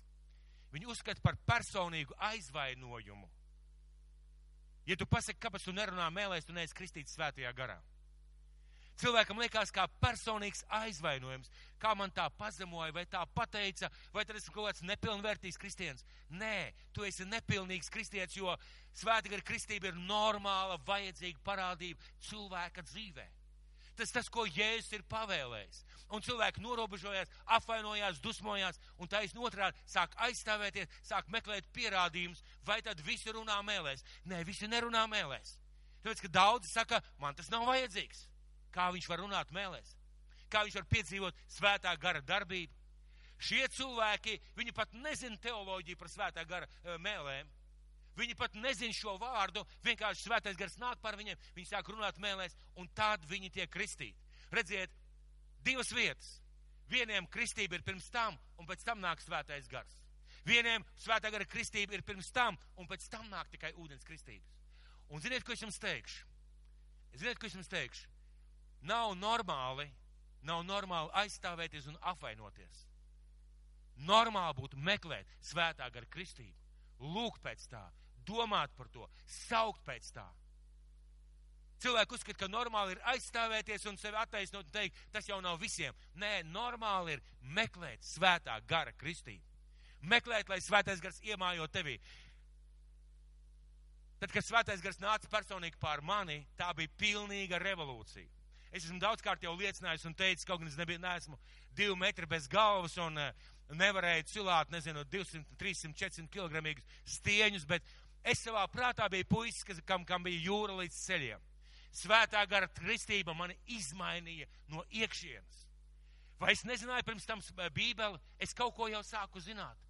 viņi uzskata par personīgu aizvainojumu. Ja tu pasaki, kāpēc tu nerunā mēlēs, tu neesi kristīts svētajā garā. Cilvēkam liekas kā personīgs aizvainojums, kā man tā pazemoja, vai tā pateica, vai tad esmu kaut kāds nepilnvērtīgs kristienis. Nē, tu esi nepilnīgs kristietis, jo svētīga kristība ir normāla, vajadzīga parādība cilvēka dzīvē. Tas tas, ko Jēzus ir pavēlējis. Un cilvēki norobežojās, apvainojās, dusmojās, un taisn otrādi sāk aizstāvēties, sāk meklēt pierādījumus, vai tad visi runā mēlēs. Nē, visi nerunā mēlēs. Tāpēc, ka daudzi saka, man tas nav vajadzīgs. Kā viņš var runāt mēlēs? Kā viņš var piedzīvot svētā gara darbību? Šie cilvēki, viņi pat nezina teoloģiju par svētā gara eh, mēlēm. Viņi pat nezina šo vārdu, vienkārši svētais gars nāk par viņiem, viņi sāk runāt mēlēs, un tad viņi tiek kristīti. Redziet, divas vietas. Vieniem kristība ir pirms tam, un pēc tam nāk svētais gars. Vieniem svētā gara kristība ir pirms tam, un pēc tam nāk tikai ūdens kristības. Un ziniet, ko es jums teikšu? Ziniet, ko es jums teikšu? Nav normāli, nav normāli aizstāvēties un apvainoties. Normāli būtu meklēt svētā gara kristību, lūgt pēc tā, domāt par to, saukt pēc tā. Cilvēki uzskata, ka normāli ir aizstāvēties un sevi attaisnot un teikt, tas jau nav visiem. Nē, normāli ir meklēt svētā gara kristību. Meklēt, lai svētais gars iemājo tevī. Tad, kad svētais gars nāca personīgi pār mani, tā bija pilnīga revolūcija. Es esmu daudzkārt jau liecinājis un teicis, kaut gan es nebiju, neesmu divi metri bez galvas un uh, nevarēju cilāt, nezinu, 200, 300, 400 kg stieņus, bet Es savā prātā biju puisis, kas, kam, kam bija jūra līdz ceļiem. Svētā gara kristība mani izmainīja no iekšienes. Vai es nezināju pirms tam Bībeli, es kaut ko jau sāku zināt.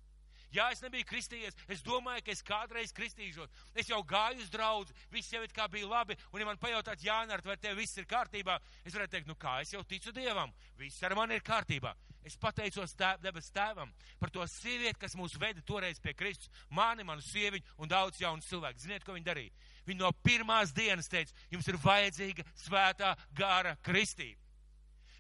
Jā, es nebiju kristījies, es domāju, ka es kādreiz kristīšos. Es jau gāju uz draugu, viss jau it kā bija labi, un ja man pajautāt, Jānārt, vai tev viss ir kārtībā, es varētu teikt, nu kā, es jau ticu Dievam, viss ar mani ir kārtībā. Es pateicos tēv, debes tēvam par to sievieti, kas mūs veda toreiz pie Kristus, mani, manu sieviņu un daudz jaunu cilvēku. Ziniet, ko viņi darīja? Viņi no pirmās dienas teica, jums ir vajadzīga svētā gara kristība.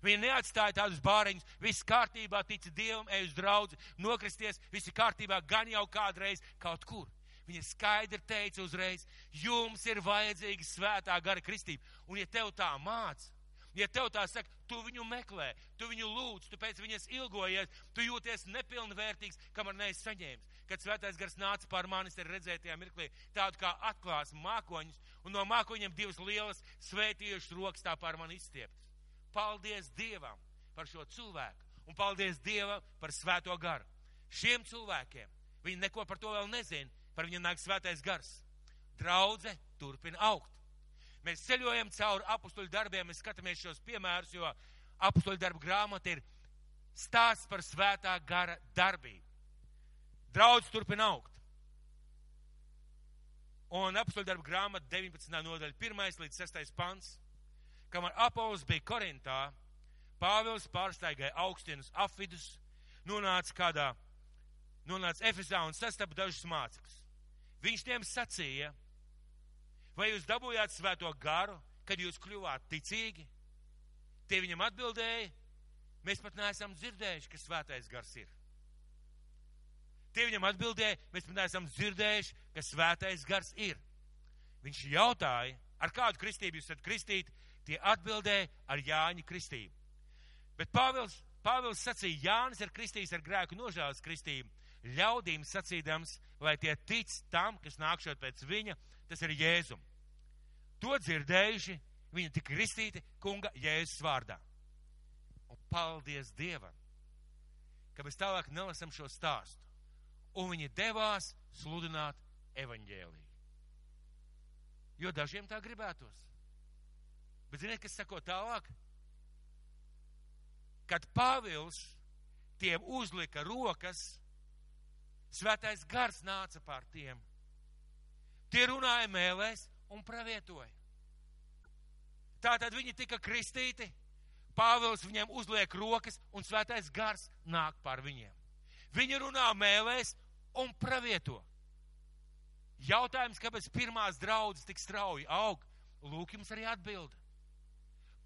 Viņi neatstāja tādus bāriņus, viss kārtībā, tic Dievam, ej uz draudzi, nokristies, viss ir kārtībā, gan jau kādreiz kaut kur. Viņa skaidri teica uzreiz, jums ir vajadzīga svētā gara kristība. Un ja tev tā māca, ja tev tā saka, tu viņu meklē, tu viņu lūdz, tu pēc viņas ilgojies, tu jūties nepilnvērtīgs, kamēr neesi saņēmis. Kad svētais gars nāca pār manis, ir redzēt tajā mirklī tādu kā atklāsmu mākoņus, un no mākoņiem divas lielas svētījušas rokas tā pār mani izstieptas. Paldies Dievam par šo cilvēku un paldies Dievam par svēto garu. Šiem cilvēkiem viņi neko par to vēl nezina, par viņu nāk svētais gars. Draudze turpina augt. Mēs ceļojam cauri apstuļu darbiem, mēs skatāmies šos piemērus, jo apstuļu darbu grāmata ir stāsts par svētā gara darbību. Draudz turpina augt. Un apstuļu darbu grāmata 19. nodaļa 1. līdz 6. pants kamēr Apols bija Korintā, Pāvils pārsteigāja augstinus afidus, nonāca kādā, nonāca Efesā un sastapa dažus mācekļus. Viņš tiem sacīja, vai jūs dabūjāt svēto garu, kad jūs kļuvāt ticīgi? Tie viņam atbildēja, mēs pat neesam dzirdējuši, ka svētais gars ir. Tie viņam atbildēja, mēs pat neesam dzirdējuši, ka svētais gars ir. Viņš jautāja, ar kādu kristību jūs esat kristīti, Tie atbildēja ar Jāņa kristību. Bet Pāvils, Pāvils sacīja, Jānis ir kristījis ar grēku nožēlas kristību, ļaudīm sacīdams, lai tie tic tam, kas nākšot pēc viņa, tas ir Jēzum. To dzirdējuši, viņi tika kristīti kunga Jēzus vārdā. paldies Dievam, ka mēs tālāk nelasam šo stāstu. Un viņi devās sludināt evaņģēliju. Jo dažiem tā gribētos. Bet ziniet, kas sako tālāk? Kad Pāvils tiem uzlika rokas, svētais gars nāca pār tiem. Tie runāja mēlēs un pravietoja. Tātad viņi tika kristīti, Pāvils viņiem uzliek rokas un svētais gars nāk pār viņiem. Viņi runā mēlēs un pravieto. Jautājums, kāpēc pirmās draudzes tik strauji aug, lūk jums arī atbildi.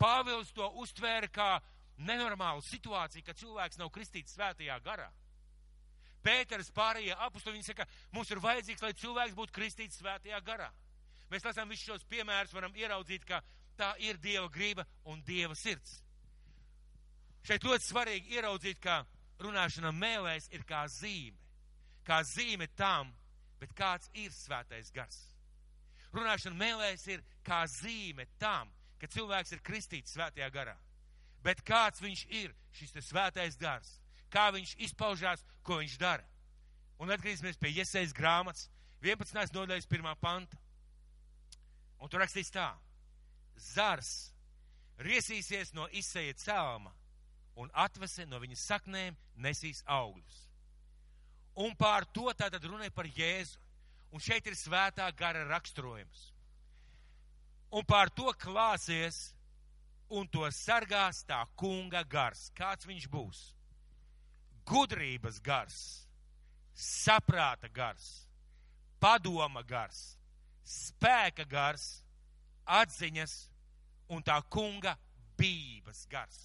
Pāvils to uztvēra kā nenormālu situāciju, ka cilvēks nav kristīts svētajā garā. Pēters pārējie apustuli, viņi saka, mums ir vajadzīgs, lai cilvēks būtu kristīts svētajā garā. Mēs lasām visus šos piemērus, varam ieraudzīt, ka tā ir Dieva grība un Dieva sirds. Šeit ļoti svarīgi ieraudzīt, ka runāšana mēlēs ir kā zīme. Kā zīme tam, bet kāds ir svētais gars. Runāšana mēlēs ir kā zīme tam, ka cilvēks ir kristīts svētajā garā. Bet kāds viņš ir, šis svētais gars, kā viņš izpaužās, ko viņš dara. Un atgriezīsimies pie iesaistas grāmatas, 11. nodaļas 1. panta. Un tur rakstīts tā: Zars riesīsies no izseja cēlma un atvese no viņas saknēm nesīs augļus. Un pār to tātad runāja par Jēzu. Un šeit ir svētā gara raksturojums. Un pār to klāsies un to sargās tā kunga gars. Kāds viņš būs? Gudrības gars, saprāta gars, padoma gars, spēka gars, atziņas un tā kunga bības gars.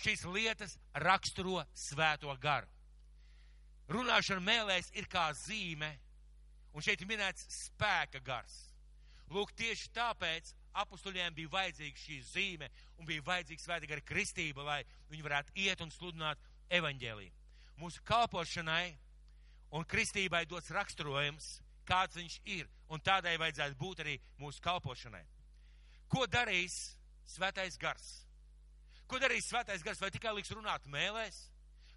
Šīs lietas raksturo svēto garu. Runāšana mēlēs ir kā zīme, un šeit minēts spēka gars. Lūk, tieši tāpēc apustuļiem bija vajadzīga šī zīme un bija vajadzīga svētīga arī kristība, lai viņi varētu iet un sludināt evaņģēlīju. Mūsu kalpošanai un kristībai dots raksturojums, kāds viņš ir, un tādai vajadzētu būt arī mūsu kalpošanai. Ko darīs svētais gars? Ko darīs svētais gars? Vai tikai liks runāt mēlēs,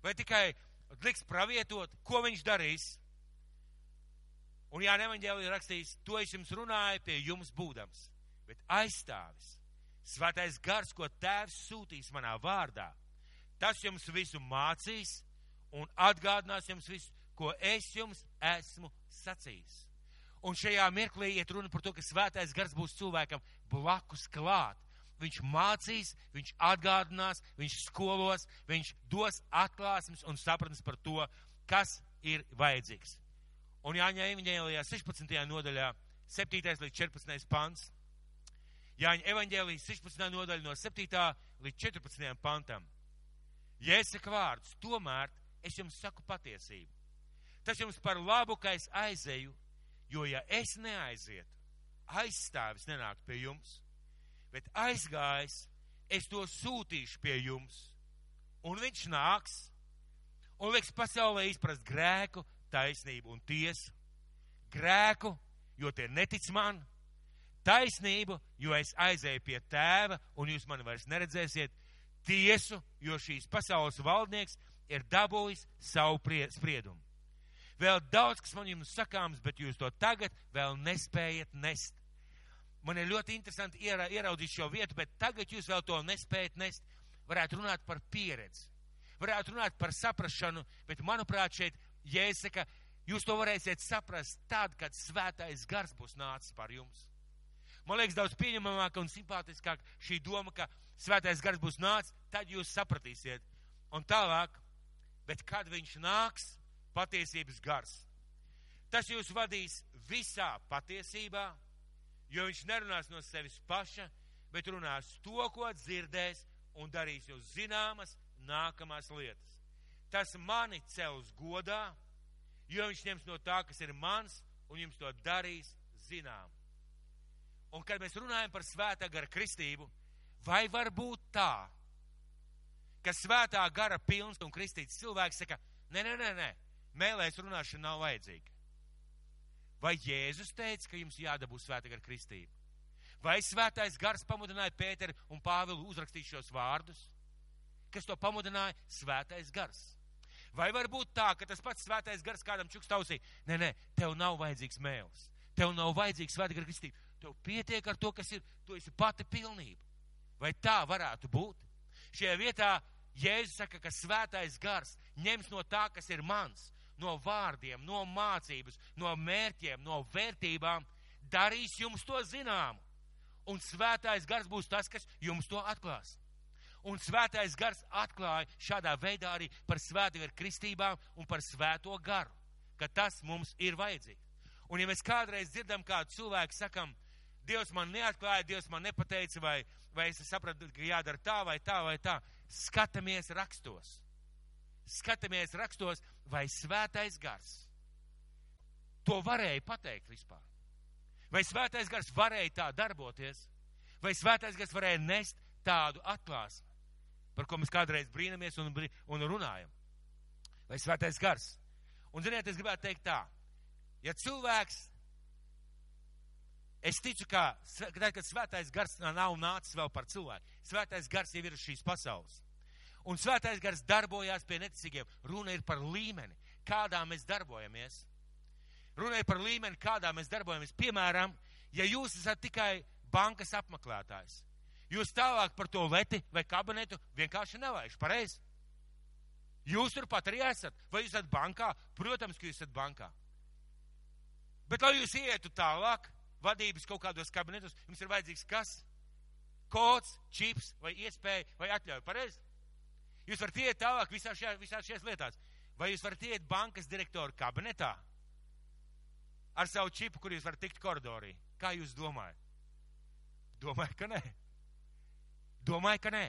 vai tikai liks pravietot, ko viņš darīs? Un jā, nevaņģēlī rakstīs, to es jums runāju pie jums būdams bet aizstāvis. Svētais gars, ko tēvs sūtīs manā vārdā, tas jums visu mācīs un atgādinās jums visu, ko es jums esmu sacījis. Un šajā mirklī iet runa par to, ka svētais gars būs cilvēkam blakus klāt. Viņš mācīs, viņš atgādinās, viņš skolos, viņš dos atklāsmes un sapratnes par to, kas ir vajadzīgs. Un Jāņa Evanģēlijā 16. nodaļā, 7. līdz 14. pants. Jāņa evaņģēlijas 16. nodaļa no 7. līdz 14. pantam. Saku vārdus, tomēr es jums saku patiesību. Tas jums par labu, ka es aizeju, jo ja es neaizietu, aizstāvis nenāk pie jums, bet aizgājis, es to sūtīšu pie jums, un viņš nāks un liks pasaulē izprast grēku, taisnību un tiesu. Grēku, jo tie netic man, taisnību, jo es aizēju pie tēva, un jūs mani vairs neredzēsiet, tiesu, jo šīs pasaules valdnieks ir dabūjis savu spriedumu. Vēl daudz, kas man jums sakāms, bet jūs to tagad vēl nespējat nest. Man ir ļoti interesanti iera, ieraudzīt šo vietu, bet tagad jūs vēl to nespējat nest. Varētu runāt par pieredzi, varētu runāt par saprašanu, bet manuprāt šeit Jēzus saka, jūs to varēsiet saprast tad, kad svētais gars būs nācis par jums. Man liekas, daudz pieņemamāk un simpātiskāk šī doma, ka svētais gars būs nācis, tad jūs sapratīsiet. Un tālāk, bet kad viņš nāks, patiesības gars. Tas jūs vadīs visā patiesībā, jo viņš nerunās no sevis paša, bet runās to, ko dzirdēs un darīs jūs zināmas nākamās lietas. Tas mani cels godā, jo viņš ņems no tā, kas ir mans, un jums to darīs zinām. Un kad mēs runājam par svētā gara kristību, vai var būt tā, ka svētā gara pilns un kristīts cilvēks saka, nē, nē, nē, nē, mēlēs runāšana nav vajadzīga. Vai Jēzus teica, ka jums jādabū svētā gara kristība? Vai svētais gars pamudināja Pēteru un Pāvilu uzrakstīt šos vārdus? kas to pamudināja? Svētais gars. Vai var būt tā, ka tas pats svētais gars kādam čukstausī? Nē, nē, tev nav vajadzīgs mēls. Tev nav vajadzīgs svēta gara kristība. Tev pietiek ar to, kas ir, tu esi pati pilnība. Vai tā varētu būt? Šajā vietā Jēzus saka, ka svētais gars ņems no tā, kas ir mans, no vārdiem, no mācības, no mērķiem, no vērtībām, darīs jums to zināmu. Un svētais gars būs tas, kas jums to atklās. Un svētais gars atklāja šādā veidā arī par svētiem ar kristībām un par svēto garu, ka tas mums ir vajadzīgs. Un ja mēs kādreiz dzirdam kādu cilvēku sakam, Dievs man neatklāja, Dievs man nepateica, vai, vai es sapratu, ka jādara tā vai tā vai tā, skatāmies rakstos. Skatāmies rakstos, vai svētais gars to varēja pateikt vispār. Vai svētais gars varēja tā darboties, vai svētais gars varēja nest tādu atklāsmi, par ko mēs kādreiz brīnamies un, un runājam. Vai svētais gars. Un, ziniet, es gribētu teikt tā, ja cilvēks Es ticu, ka tad, kad svētais gars nav nācis vēl par cilvēku, svētais gars jau ir šīs pasaules. Un svētais gars darbojās pie neticīgiem. Runa ir par līmeni, kādā mēs darbojamies. Runa ir par līmeni, kādā mēs darbojamies. Piemēram, ja jūs esat tikai bankas apmeklētājs, jūs tālāk par to leti vai kabinetu vienkārši nelaiž. Pareizi? Jūs turpat arī esat. Vai jūs esat bankā? Protams, ka jūs esat bankā. Bet, lai jūs ietu tālāk, vadības kaut kādos kabinetos, jums ir vajadzīgs kas? Kods, čips vai iespēja vai atļauja. Pareizi? Jūs varat iet tālāk visās šajās, visās šajās lietās. Vai jūs varat iet bankas direktoru kabinetā ar savu čipu, kur jūs varat tikt koridorī? Kā jūs domājat? Domāju, ka nē. Domāju, ka nē.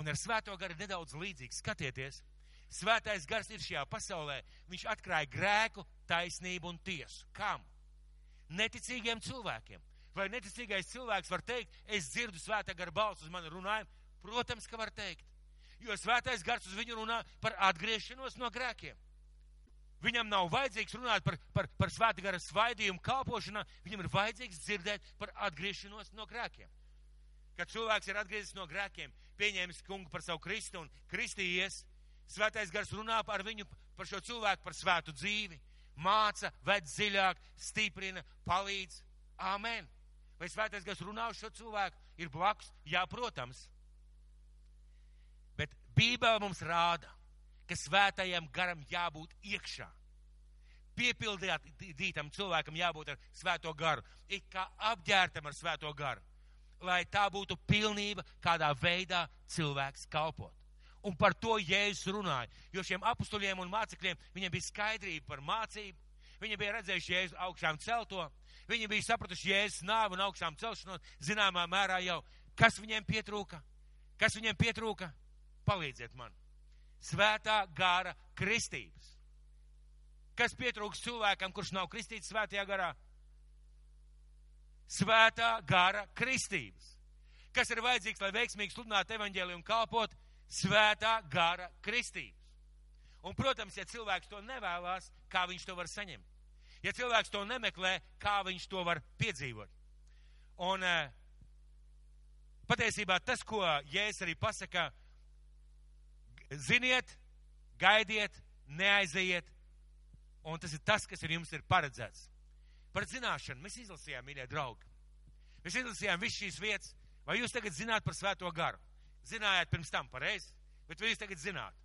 Un ar svēto garu nedaudz līdzīgi skatieties. Svētais gars ir šajā pasaulē. Viņš atklāja grēku, taisnību un tiesu. Kam? neticīgiem cilvēkiem. Vai neticīgais cilvēks var teikt, es dzirdu svētā gara balsu uz mani runājumu? Protams, ka var teikt. Jo svētais gars uz viņu runā par atgriešanos no grēkiem. Viņam nav vajadzīgs runāt par, par, par svētā gara svaidījumu kalpošanā, viņam ir vajadzīgs dzirdēt par atgriešanos no grēkiem. Kad cilvēks ir atgriezies no grēkiem, pieņēmis kungu par savu Kristu un kristījies, svētais gars runā par viņu, par šo cilvēku, par svētu dzīvi māca, ved dziļāk, stiprina, palīdz. Āmen. Vai svētais gars runā uz šo cilvēku? Ir blakus? Jā, protams. Bet Bībele mums rāda, ka svētajam garam jābūt iekšā. Piepildītam cilvēkam jābūt ar svēto garu, it kā apģērtam ar svēto garu, lai tā būtu pilnība, kādā veidā cilvēks kalpot. Un par to Jēzus runāja. Jo šiem apstuļiem un mācekļiem viņiem bija skaidrība par mācību. Viņi bija redzējuši Jēzu augšām celto. Viņi bija sapratuši Jēzus nāvu un augšām celšanos. Zināmā mērā jau, kas viņiem pietrūka? Kas viņiem pietrūka? Palīdziet man. Svētā gāra kristības. Kas pietrūks cilvēkam, kurš nav kristīts svētajā garā? Svētā gāra kristības. Kas ir vajadzīgs, lai veiksmīgi sludinātu evaņģēliju un kalpot? svētā gara kristības. Un, protams, ja cilvēks to nevēlas, kā viņš to var saņemt? Ja cilvēks to nemeklē, kā viņš to var piedzīvot? Un eh, patiesībā tas, ko Jēzus arī pasaka, ziniet, gaidiet, neaiziet, un tas ir tas, kas ir jums ir paredzēts. Par zināšanu mēs izlasījām, mīļie draugi. Mēs izlasījām visu šīs vietas. Vai jūs tagad zināt par svēto garu? Zinājāt pirms tam pareizi, bet vai jūs tagad zināt?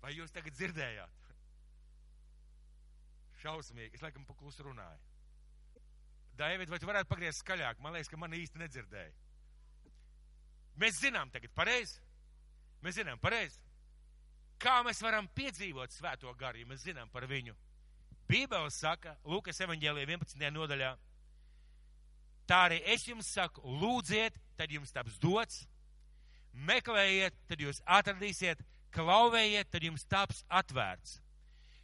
Vai jūs tagad dzirdējāt? Šausmīgi, es laikam paklus runāju. David, vai tu varētu pagriezt skaļāk? Man liekas, ka man īsti nedzirdēja. Mēs zinām tagad pareizi. Mēs zinām pareizi. Kā mēs varam piedzīvot svēto garu, ja mēs zinām par viņu? Bībele saka, Lūkas evaņģēlija 11. nodaļā, tā arī es jums saku, lūdziet, tad jums taps dots, meklējiet, tad jūs atradīsiet, klauvējiet, tad jums taps atvērts.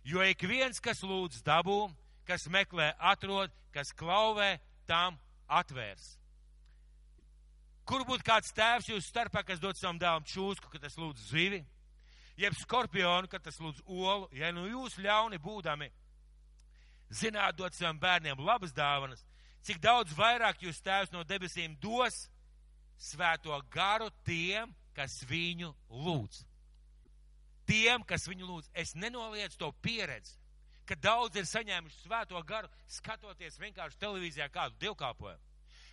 Jo ik viens, kas lūdz dabū, kas meklē, atrod, kas klauvē, tam atvērs. Kur būtu kāds tēvs jūsu starpā, kas dod savam dēlam čūsku, kad tas lūdz zivi, jeb skorpionu, kad tas lūdz olu, ja nu jūs ļauni būdami zināt dot saviem bērniem labas dāvanas, cik daudz vairāk jūs tēvs no debesīm dos svēto garu tiem, kas viņu lūdz. Tiem, kas viņu lūdz, es nenoliedzu to pieredzi, ka daudz ir saņēmuši svēto garu, skatoties vienkārši televīzijā kādu dievkalpojumu.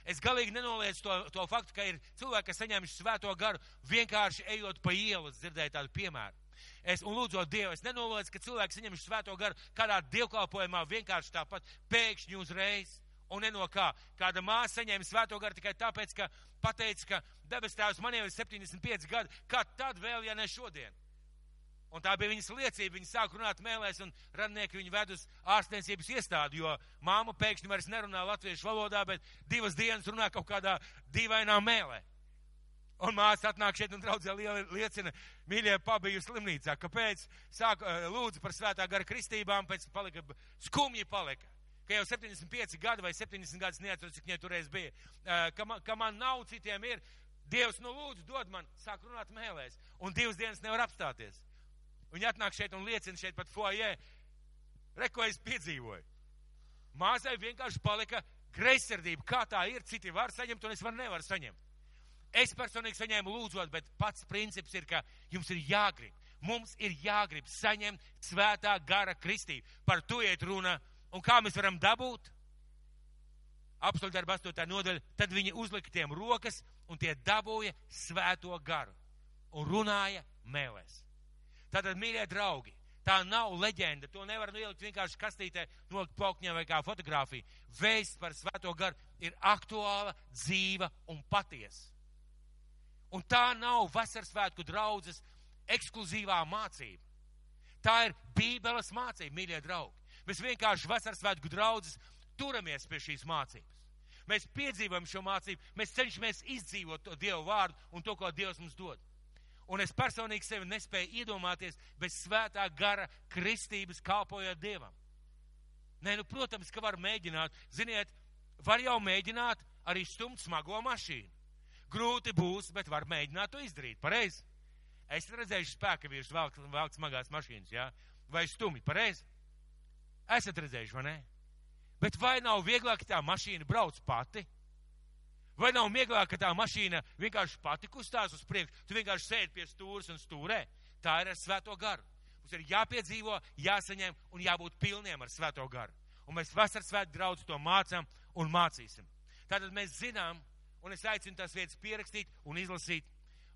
Es galīgi nenoliedzu to, to faktu, ka ir cilvēki, kas saņēmuši svēto garu, vienkārši ejot pa ielas, dzirdēju tādu piemēru. Es, un lūdzot Dievu, es nenoliedzu, ka cilvēki saņemuši svēto garu kādā dievkalpojumā vienkārši tāpat pēkšņi uzreiz. Un no kā. Kāda māsa saņēma svēto garu tikai tāpēc, ka pateica, ka debes tēvs man jau ir 75 gadi, kā tad vēl, ja ne šodien? Un tā bija viņas liecība. Viņa sāk runāt mēlēs, un radnieki viņu ved uz ārstniecības iestādi, jo māma pēkšņi vairs nerunā latviešu valodā, bet divas dienas runā kaut kādā dīvainā mēlē. Un māsa atnāk šeit un draudzē liecina, mīļie, pabiju slimnīcā. Kāpēc? Sāk lūdzu par svētā gara kristībām, pēc palika, skumji palika. Ka jau 75 gadi vai 70 gadus neatceros, cik viņai toreiz bija. Ka man, ka man nav, citiem ir. Dievs, nu lūdzu, dod man, sāk runāt mēlēs. Un divas dienas nevar apstāties. Viņi atnāk šeit un liecina šeit pat foajē. Reko es piedzīvoju. Māsai vienkārši palika greizsirdība. Kā tā ir, citi var saņemt un es var nevaru saņemt. Es personīgi saņēmu lūdzot, bet pats princips ir, ka jums ir jāgrib. Mums ir jāgrib saņemt svētā gara kristību. Par to iet runa. Un kā mēs varam dabūt? Apstoļu darba 8. nodaļa. Tad viņi uzlika tiem rokas un tie dabūja svēto garu un runāja mēlēs. Tātad, mīļie draugi, tā nav leģenda. To nevar ielikt vienkārši kastītē, nolikt plaukņā vai kā fotografija. Vēsts par svēto garu ir aktuāla, dzīva un patiesa. Un tā nav vasarsvētku draudzes ekskluzīvā mācība. Tā ir Bībeles mācība, mīļie draugi. Mēs vienkārši vasarsvētku draudzes turamies pie šīs mācības. Mēs piedzīvojam šo mācību, mēs cenšamies izdzīvot to Dievu vārdu un to, ko Dievs mums dod. Un es personīgi sevi nespēju iedomāties bez svētā gara kristības kalpojot Dievam. Nē, nu, protams, ka var mēģināt. Ziniet, var jau mēģināt arī stumt smago mašīnu. Grūti būs, bet var mēģināt to izdarīt. Pareizi. Es redzēju spēka vīrus velk, velk smagās mašīnas, jā? Vai stumi, pareizi? Esat redzējuši, vai ne? Bet vai nav vieglāk, ka tā mašīna brauc pati? Vai nav vieglāk, ka tā mašīna vienkārši pati kustās uz priekšu? Tu vienkārši sēdi pie stūres un stūrē. Tā ir ar svēto garu. Mums ir jāpiedzīvo, jāsaņem un jābūt pilniem ar svēto garu. Un mēs vasaras svētku draudz to mācām un mācīsim. Tātad mēs zinām, un es aicinu tās vietas pierakstīt un izlasīt.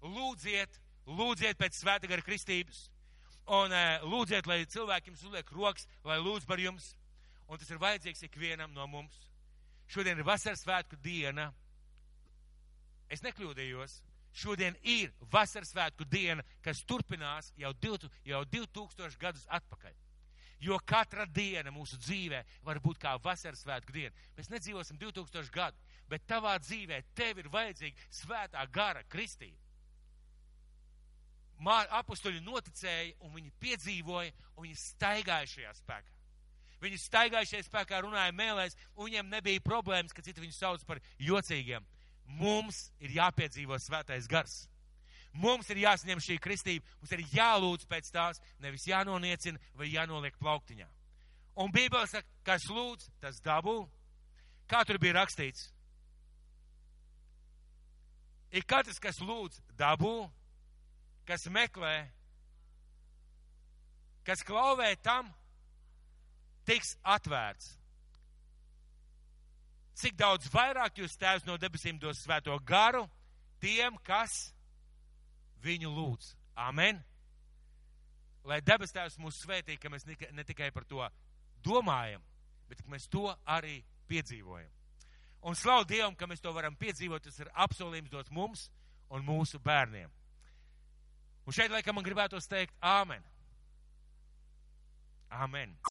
Lūdziet, lūdziet pēc svēta gara kristības, un uh, lūdziet, lai cilvēki jums uzliek rokas, lai lūdz par jums, un tas ir vajadzīgs ikvienam no mums. Šodien ir vasaras svētku diena. Es nekļūdījos. Šodien ir vasaras svētku diena, kas turpinās jau, div, jau 2000 gadus atpakaļ. Jo katra diena mūsu dzīvē var būt kā vasaras svētku diena. Mēs nedzīvosim 2000 gadu bet tavā dzīvē tev ir vajadzīga svētā gara kristība. Apustuļi noticēja, un viņi piedzīvoja, un viņi staigāja šajā spēkā. Viņi staigāja šajā spēkā, runāja mēlēs, un viņiem nebija problēmas, ka citi viņus sauc par jocīgiem. Mums ir jāpiedzīvo svētais gars. Mums ir jāsaņem šī kristība, mums ir jālūdz pēc tās, nevis jānoniecina vai jānoliek plauktiņā. Un Bībele saka, kas lūdz, tas dabū. Kā tur bija rakstīts? Ir katrs, kas lūdz dabū, kas meklē, kas klauvē tam, tiks atvērts. Cik daudz vairāk jūs tēvs no debesīm dos svēto garu tiem, kas viņu lūdz. Amen. Lai debes tēvs mūs svētī, ka mēs ne tikai par to domājam, bet ka mēs to arī piedzīvojam. Un slavu Dievam, ka mēs to varam piedzīvot, tas ir apsolījums dots mums un mūsu bērniem. Un šeit laikam man gribētos teikt Āmen. Āmen.